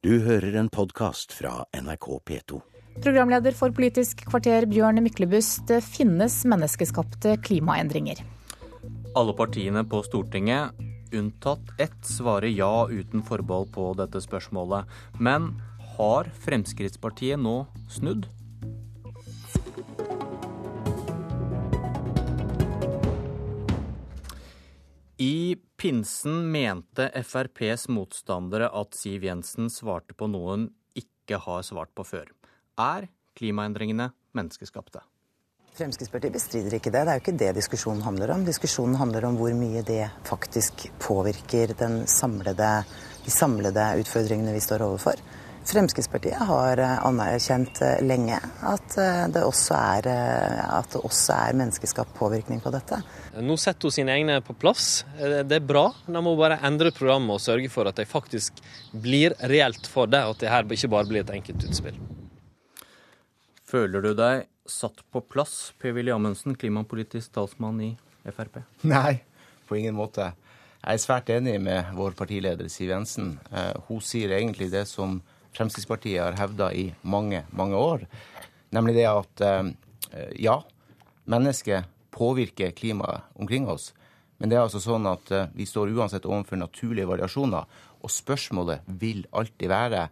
Du hører en podkast fra NRK P2. Programleder for Politisk kvarter Bjørn Myklebust. Det finnes menneskeskapte klimaendringer. Alle partiene på Stortinget, unntatt ett, svarer ja uten forbehold på dette spørsmålet. Men har Fremskrittspartiet nå snudd? I pinsen mente FrPs motstandere at Siv Jensen svarte på noe hun ikke har svart på før. Er klimaendringene menneskeskapte? Fremskrittspartiet bestrider ikke det. Det er jo ikke det diskusjonen handler om. Diskusjonen handler om hvor mye det faktisk påvirker samlede, de samlede utfordringene vi står overfor. Fremskrittspartiet har eh, anerkjent eh, lenge at eh, det også er, at det også er menneskeskapt påvirkning på dette. Nå setter hun sine egne på plass. Det er bra. Da må hun bare endre programmet og sørge for at de faktisk blir reelt for det, og at det her ikke bare blir et enkelt utspill. Føler du deg satt på plass, Per-Willy Amundsen, klimapolitisk talsmann i Frp? Nei, på ingen måte. Jeg er svært enig med vår partileder Siv Jensen. Hun sier egentlig det som Fremskrittspartiet har hevda i mange, mange år. Nemlig det at eh, ja, mennesket påvirker klimaet omkring oss. Men det er altså sånn at eh, vi står uansett overfor naturlige variasjoner. Og spørsmålet vil alltid være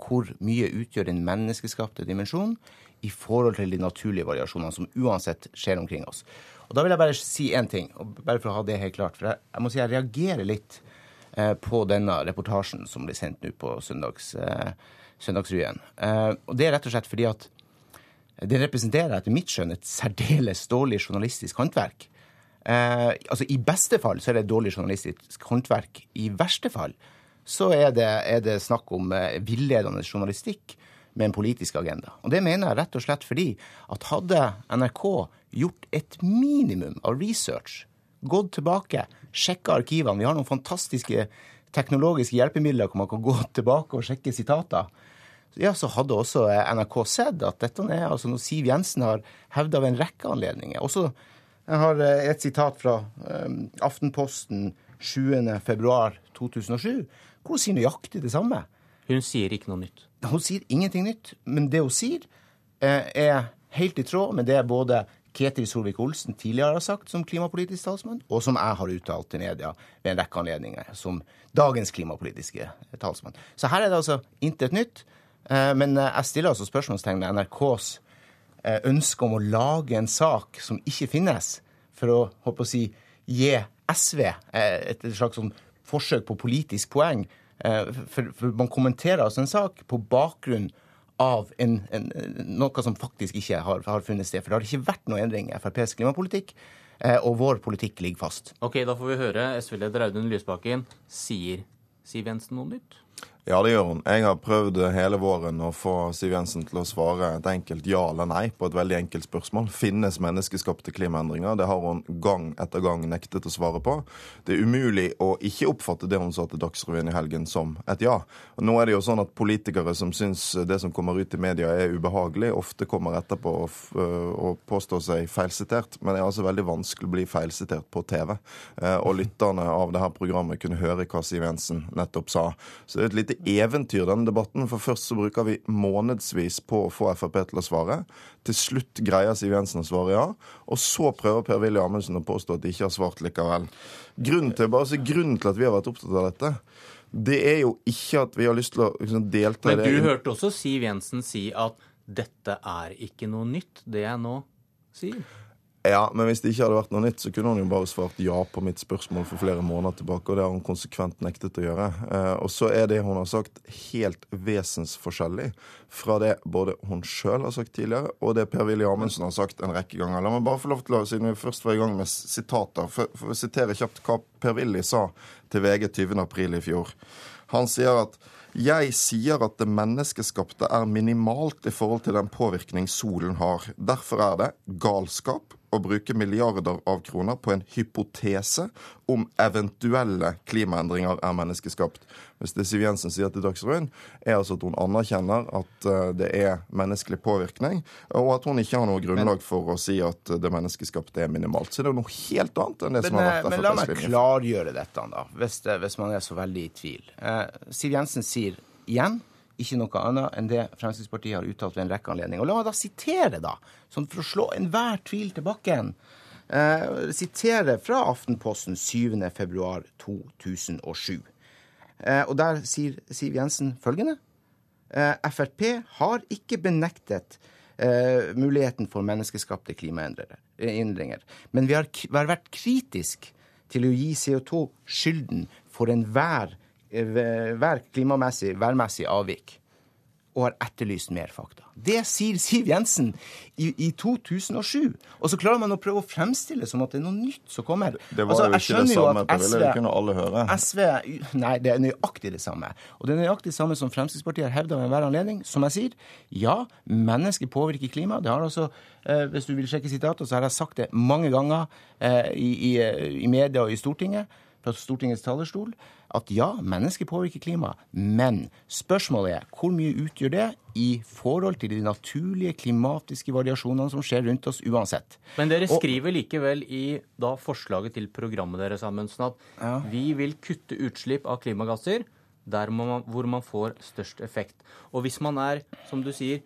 hvor mye utgjør den menneskeskapte dimensjonen i forhold til de naturlige variasjonene som uansett skjer omkring oss. Og Da vil jeg bare si én ting, bare for å ha det helt klart. For jeg, jeg må si jeg reagerer litt på denne reportasjen som ble sendt nå på søndags, eh, Søndagsrevyen. Eh, og det er rett og slett fordi at det representerer etter mitt skjønn et særdeles dårlig journalistisk håndverk. Eh, altså I beste fall så er det et dårlig journalistisk håndverk. I verste fall så er det, er det snakk om eh, villedende journalistikk med en politisk agenda. Og det mener jeg rett og slett fordi at hadde NRK gjort et minimum av research gått tilbake, sjekka arkivene. Vi har noen fantastiske teknologiske hjelpemidler hvor man kan gå tilbake og sjekke sitater. Ja, så hadde også NRK sett at dette er altså noe Siv Jensen har hevda ved en rekke anledninger. Også, jeg har eh, et sitat fra um, Aftenposten 7.2.2007, hvor hun sier nøyaktig det samme. Hun sier ikke noe nytt? Hun sier ingenting nytt. Men det hun sier, eh, er helt i tråd med det både Ketil Solvik-Olsen tidligere har sagt som klimapolitisk talsmann, og som jeg har uttalt til media ved en rekke anledninger som dagens klimapolitiske talsmann. Så her er det altså intet nytt. Eh, men eh, jeg stiller altså spørsmålstegn ved NRKs eh, ønske om å lage en sak som ikke finnes, for å håper å si, gi SV et slags sånn forsøk på politisk poeng. For, man kommenterer altså en sak på bakgrunn en, en, noe som faktisk ikke har, har, funnet sted. For det har ikke vært noe endring i FrPs klimapolitikk, eh, og vår politikk ligger fast. Ok, Da får vi høre SV-leder Audun Lysbakken. Sier Siv Jensen noe nytt? Ja, det gjør hun. Jeg har prøvd hele våren å få Siv Jensen til å svare et enkelt ja eller nei på et veldig enkelt spørsmål. Finnes menneskeskapte klimaendringer? Det har hun gang etter gang nektet å svare på. Det er umulig å ikke oppfatte det hun sa til Dagsrevyen i helgen som et ja. Og nå er det jo sånn at politikere som syns det som kommer ut i media er ubehagelig, ofte kommer etterpå og, og påstår seg feilsitert. Men det er altså veldig vanskelig å bli feilsitert på TV. Eh, og lytterne av dette programmet kunne høre hva Siv Jensen nettopp sa. Så det er et lite eventyr, denne debatten. For først så bruker vi månedsvis på å få Frp til å svare. Til slutt greier Siv Jensen å svare ja. Og så prøver Per-Willy Amundsen å påstå at de ikke har svart likevel. Grunnen til, bare så grunnen til at vi har vært opptatt av dette, det er jo ikke at vi har lyst til å liksom, delta i det. Men du hørte også Siv Jensen si at dette er ikke noe nytt, det jeg nå sier? Ja, men hvis det ikke hadde vært noe nytt, så kunne hun jo bare svart ja på mitt spørsmål for flere måneder tilbake, og det har hun konsekvent nektet å gjøre. Eh, og så er det hun har sagt, helt vesensforskjellig fra det både hun sjøl har sagt tidligere, og det Per-Willy Amundsen har sagt en rekke ganger. La meg bare få lov til å, siden vi først var i gang med sitater, for, å sitere kjapt hva Per-Willy sa til VG 20. april i fjor. Han sier at jeg sier at det menneskeskapte er minimalt i forhold til den påvirkning solen har. Derfor er det galskap å bruke milliarder av kroner på en hypotese om eventuelle klimaendringer er menneskeskapt. Hvis det Siv Jensen sier til Dagsrevyen, er altså at hun anerkjenner at eh, det er menneskelig påvirkning, og at hun ikke har noe grunnlag for å si at det menneskeskapte er minimalt. Så det er noe helt annet enn det men, som har vært FrPs linje. Men la meg klargjøre dette, da, hvis, det, hvis, man er så veldig i tvil. Eh, Siv Jensen sier igjen ikke noe annet enn det Fremskrittspartiet har uttalt ved en rekke anledninger. Og La meg da sitere, da, sånn for å slå enhver tvil til bakken. Eh, sitere fra Aftenposten 7.2.2007. Eh, og der sier Siv Jensen følgende. Eh, Frp har ikke benektet eh, muligheten for menneskeskapte klimaendringer. Men vi har, vi har vært kritisk til å gi CO2 skylden for enhver hver klimamessig, værmessig avvik og har etterlyst mer fakta. Det sier Siv Jensen i, i, 2007. Og så klarer man å prøve å fremstille som at det er noe nytt som kommer. Det var altså, jo ikke det samme. Det ville kunne alle høre. SV, nei, det er nøyaktig det samme. Og det er nøyaktig det samme som Fremskrittspartiet har hevda ved enhver anledning. Som jeg sier, ja, mennesker påvirker klima. Det har altså, eh, Hvis du vil sjekke sitater, så har jeg sagt det mange ganger eh, i, i, i media og i Stortinget fra Stortingets talerstol at ja, mennesket påvirker klimaet, men spørsmålet er hvor mye utgjør det i forhold til de naturlige klimatiske variasjonene som skjer rundt oss uansett. Men dere skriver likevel i da forslaget til programmet deres Amundsen, at ja. vi vil kutte utslipp av klimagasser der man, hvor man får størst effekt. Og hvis man er, som du sier,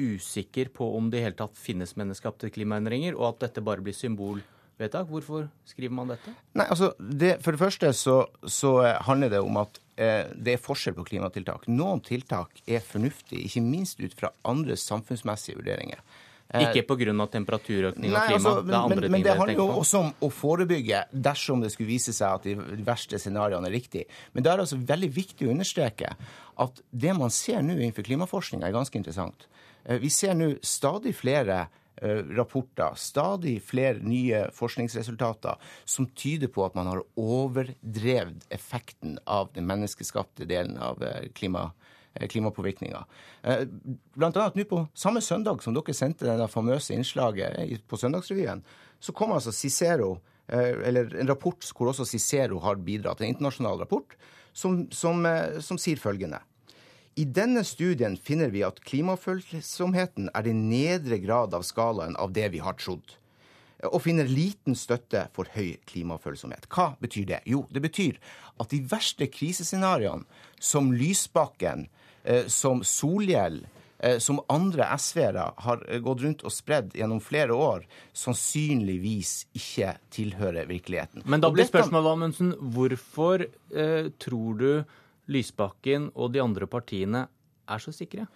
usikker på om det i hele tatt finnes menneskeskapte klimaendringer, og at dette bare blir symbol vedtak. Hvorfor skriver man dette? Nei, altså, det, For det første så, så, handler det om at eh, det er forskjell på klimatiltak. Noen tiltak er fornuftige, ikke minst ut fra andre samfunnsmessige vurderinger. Eh, ikke pga. temperaturøkning og klima? Altså, det er andre men, ting men det handler jo også om å forebygge dersom det skulle vise seg at de verste scenarioene er riktige. Men det er altså veldig viktig å understreke at det man ser nå innenfor klimaforskning, er ganske interessant. Eh, vi ser nå stadig flere Eh, rapporter, stadig flere nye forskningsresultater som tyder på at man har overdrevet effekten av den menneskeskapte delen av eh, klima, eh, klimapåvirkninga. Blant annet nå på samme søndag som dere sendte det famøse innslaget på Søndagsrevyen, så kom altså Cicero, eller en rapport hvor også Cicero har bidratt, en internasjonal rapport, som, som, som sier følgende. I denne studien finner vi at klimafølsomheten er den nedre grad av skalaen av det vi har trodd, og finner liten støtte for høy klimafølsomhet. Hva betyr det? Jo, det betyr at de verste krisescenarioene, som Lysbakken, eh, som Solhjell, eh, som andre SV-ere har gått rundt og spredd gjennom flere år, sannsynligvis ikke tilhører virkeligheten. Men da blir spørsmålet, Amundsen, hvorfor eh, tror du Lysbakken og de andre partiene er så sikre?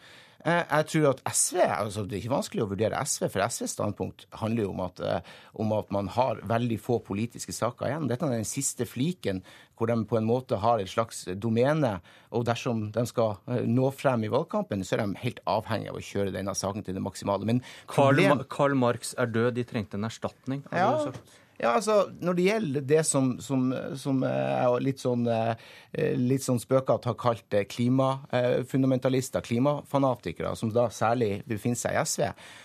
Eh, jeg tror at SV, altså Det er ikke vanskelig å vurdere SV, for SVs standpunkt handler jo om at, eh, om at man har veldig få politiske saker igjen. Dette er den siste fliken hvor de på en måte har et slags domene. Og dersom de skal eh, nå frem i valgkampen, så er de helt avhengig av å kjøre denne saken til det maksimale. Men problem... Karl, Karl Marx er død, de trengte en erstatning, har ja. du sagt. Ja, altså, Når det gjelder det som, som, som jeg litt sånn, eh, litt sånn spøkete har kalt eh, klimafundamentalister, klimafanatikere, som da særlig befinner seg i SV,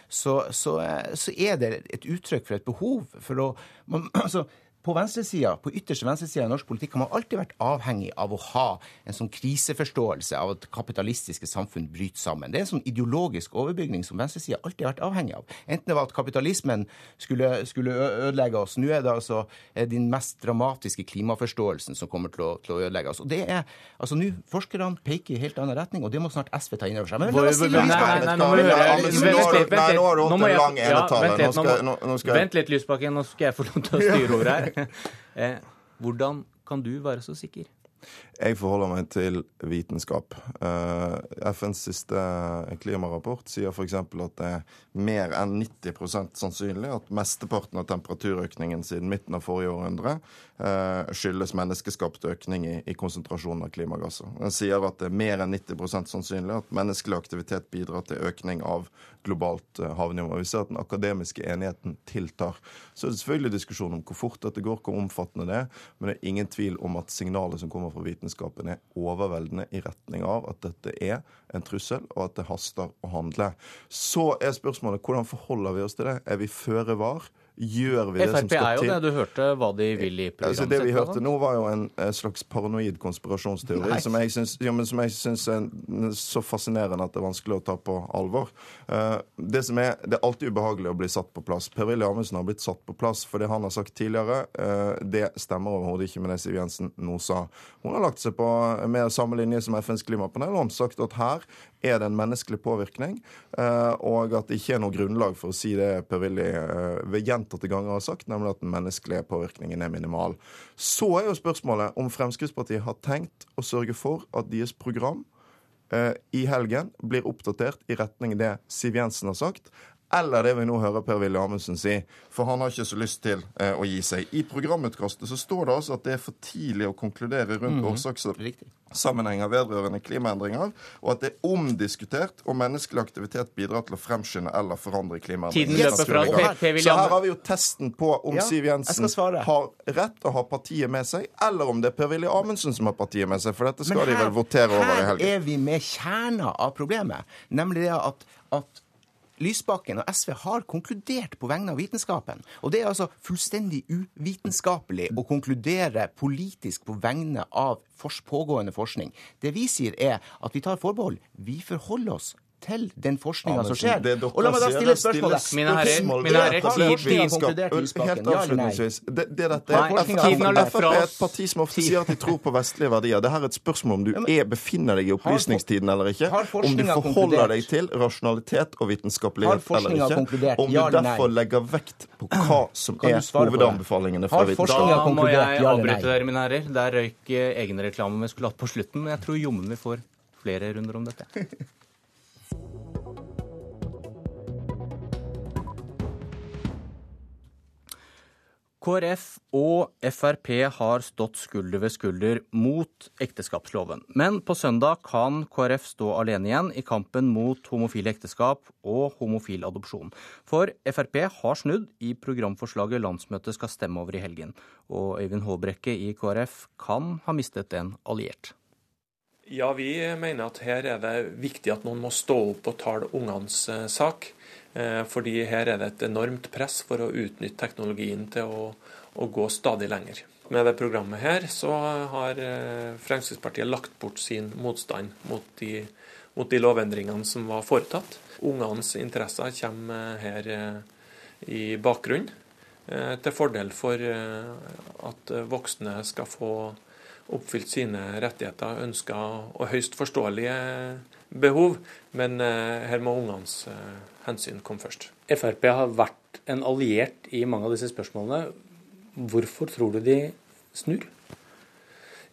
så, så, eh, så er det et uttrykk for et behov for å man, altså, på venstresida, på ytterste venstresida i norsk politikk har man alltid vært avhengig av å ha en sånn kriseforståelse av at kapitalistiske samfunn bryter sammen. Det er en sånn ideologisk overbygning som venstresida alltid har vært avhengig av. Enten det var at kapitalismen skulle, skulle ødelegge oss. Nå er det altså den mest dramatiske klimaforståelsen som kommer til å, til å ødelegge oss. Og det er, altså Nå forskerne peker i helt annen retning, og det må snart SV ta inn over seg. Men la oss si Nå må jeg Vent litt, Lysbakken. Nå skal jeg få lov til å styre ordet her. Eh, hvordan kan du være så sikker? Jeg forholder meg til vitenskap. Uh, FNs siste klimarapport sier f.eks. at det er mer enn 90 sannsynlig at mesteparten av temperaturøkningen siden midten av forrige århundre uh, skyldes menneskeskapt økning i, konsentrasjonen av klimagasser. Den sier at det er mer enn 90% sannsynlig at menneskelig aktivitet bidrar til økning av globalt havnivå. Vi ser at den akademiske enigheten tiltar. Så er det selvfølgelig diskusjon om hvor fort dette går, hvor omfattende det er, men det er ingen tvil om at signalet som kommer fra vitenskapen er overveldende i retning av at dette er en trussel, og at det haster å handle. Så er spørsmålet hvordan forholder vi oss til det? Er vi føre var? Gjør vi det som skal til? Frp er jo det. Du hørte hva de vil i programmet Altså, det vi hørte nå, var jo en eh, slags paranoid konspirasjonsteori Nei. som jeg syns ja, som jeg syns er så fascinerende at det er vanskelig å ta på alvor. Eh, det, som er, det er alltid ubehagelig å bli satt på plass. Per-Willy Amundsen har blitt satt på plass for det han har sagt tidligere. eh, det stemmer overhodet ikke med det Siv Jensen nå sa. Hun har lagt seg på mer samme linje som FNs klimapanel og sagt at her er det en menneskelig påvirkning, eh, og at det ikke er noe grunnlag for å si det Per-Willy eh, ved gjentatte ganger har sagt, nemlig at den menneskelige påvirkningen er minimal. Så er jo spørsmålet om Fremskrittspartiet har tenkt å sørge for at deres program eh, i helgen blir oppdatert i retning det Siv Jensen har sagt, eller det vi nå hører Per-Willy Amundsen si. For han har ikke så lyst til eh, å gi seg. I programutkastet så står det altså at det er for tidlig å konkludere rundt årsakssammenhenger vedrørende klimaendringer, og at det er omdiskutert om menneskelig aktivitet bidrar til å fremskynde eller forandre klimaendringer. Per- Så her har vi jo testen på om Ja, Siv Jensen har rett og har partiet med seg, eller om det er Per-Willy Amundsen som har partiet med seg. For dette skal de vel votere over i helgen. Her er vi med kjerna av problemet, nemlig det at, at Lysbakken og SV har konkludert på vegne av vitenskapen. Og det er altså fullstendig uvitenskapelig å konkludere politisk på vegne av pågående forskning. Det vi sier, er at vi tar forbehold. Vi forholder oss til den forskninga som skjer. det Og la meg da stille et spørsmålet. Mine herrer, spørsmål mine herrer, tid- konkludert Lysbakken, Helt ja eller nei? avslutningsvis. Det, det dette er tiden har løpt Frp fra er et parti som ofte sier at de tror på vestlige verdier. Det her er et spørsmål om du er, befinner deg i opplysningstiden eller ikke. Om du forholder deg til rasjonalitet og vitenskapelighet eller ikke. Om du derfor legger vekt på hva som er hovedanbefalingene fra vitenskapen. Da må jeg avbryte dere, mine herrer. Der røyk eh, egenreklamen vi skulle hatt på slutten. Men jeg tror jommen vi får flere runder om dette. KrF og Frp har stått skulder ved skulder mot ekteskapsloven. Men på søndag kan KrF stå alene igjen i kampen mot homofile ekteskap og homofil adopsjon. For Frp har snudd i programforslaget landsmøtet skal stemme over i helgen. Og Øyvind Håbrekke i KrF kan ha mistet en alliert. Ja, vi mener at her er det viktig at noen må stå opp og tale ungenes eh, sak. Eh, fordi her er det et enormt press for å utnytte teknologien til å, å gå stadig lenger. Med det programmet her så har eh, Fremskrittspartiet lagt bort sin motstand mot de, mot de lovendringene som var foretatt. Ungenes interesser kommer her eh, i bakgrunnen, til fordel for at voksne skal få oppfylt sine rettigheter, ønsker og høyst forståelige behov. Men eh, her må ungenes eh, hensyn komme først. Frp har vært en alliert i mange av disse spørsmålene. Hvorfor tror du de snur?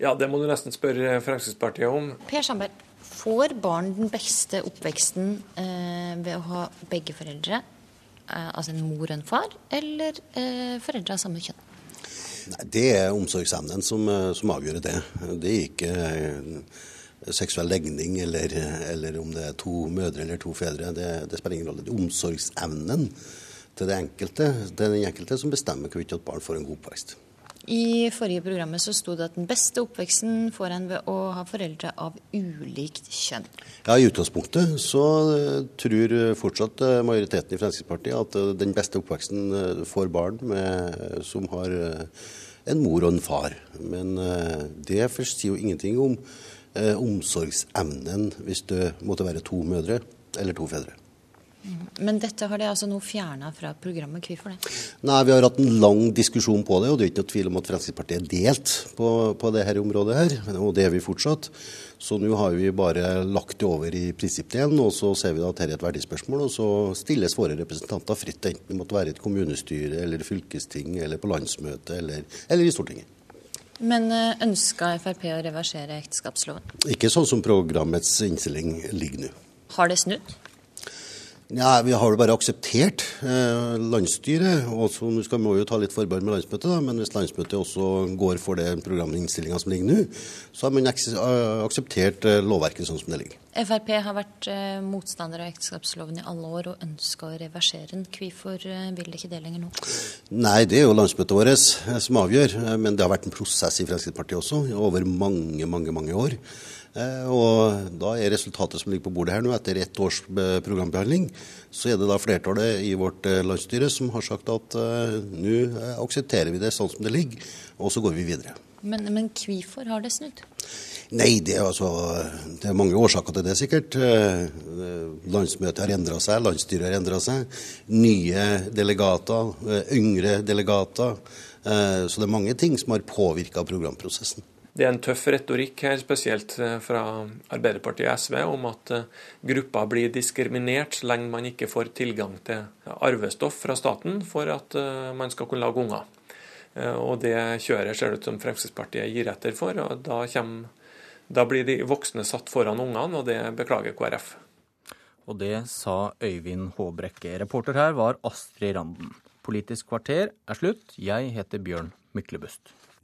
Ja, det må du nesten spørre Fremskrittspartiet om. Per Sandberg, får barn den beste oppveksten eh, ved å ha begge foreldre? Eh, altså en mor og en far, eller eh, foreldre av samme kjønn? Nei, Det er omsorgsevnen som, eh, som avgjør det. Det er ikke eh, seksuell legning eller, eller om det er to mødre eller to fedre. Det, det spiller ingen rolle. Det er omsorgsevnen til det enkelte. Det er den enkelte som bestemmer hvorvidt barn får en god oppvekst. I forrige programmet så sto det at den beste oppveksten får en ved å ha foreldre av ulikt kjønn. Ja, I utgangspunktet så eh, tror fortsatt eh, majoriteten i Fremskrittspartiet at eh, den beste oppveksten får barn med, som har en mor og en far. Men det sier jo ingenting om omsorgsevnen hvis det måtte være to mødre eller to fedre. Men dette har de altså nå fjerna fra programmet. Hvorfor det? Nei, Vi har hatt en lang diskusjon på det, og det er ikke noe tvil om at Fremskrittspartiet er delt på, på dette området. her, Og det er vi fortsatt. Så nå har vi bare lagt det over i prinsippdelen, og så ser vi at dette er et verdispørsmål. Og så stilles våre representanter fritt, enten det måtte være i et kommunestyre eller fylkesting eller på landsmøte eller, eller i Stortinget. Men eh, ønska Frp å reversere ekteskapsloven? Ikke sånn som programmets innstilling ligger nå. Har det snudd? Ja, Vi har jo bare akseptert eh, landsstyret. og så skal vi jo ta litt forbehold med landsmøtet, da, men hvis landsmøtet også går for det programinnstillinga som ligger nå, så har man eh, akseptert eh, lovverket sånn som det ligger. Frp har vært eh, motstander av ekteskapsloven i alle år og ønska å reversere den. Hvorfor eh, vil det ikke det lenger nå? Nei, det er jo landsmøtet vårt eh, som avgjør. Men det har vært en prosess i Fremskrittspartiet også, over mange, mange, mange år. Eh, Og da er resultatet som ligger på bordet her nå, etter ett års eh, programbehandling, så er det da flertallet i vårt eh, landsstyre som har sagt at nå aksepterer vi det sånn som det ligger, og så går vi videre. Men, men hvorfor har det snudd? Nei, det er, altså, det er mange årsaker til det, sikkert. Landsmøtet har endra seg, landsstyret har endra seg. Nye delegater, yngre delegater. Så det er mange ting som har påvirka programprosessen. Det er en tøff retorikk her, spesielt eh, fra Arbeiderpartiet og SV, om at gruppa grupper blir diskriminert så lenge man ikke får tilgang til arvestoff fra staten for at eh, man skal kunne lage unger. Eh, Og det kjøret ser det ut som Fremskrittspartiet gir etter for, og da, kommer, da blir de voksne satt foran ungene, og det beklager KrF. Og det sa Øyvind Håbrekke. Reporter her var Astrid Randen. Politisk kvarter er slutt. Jeg heter Bjørn Myklebust.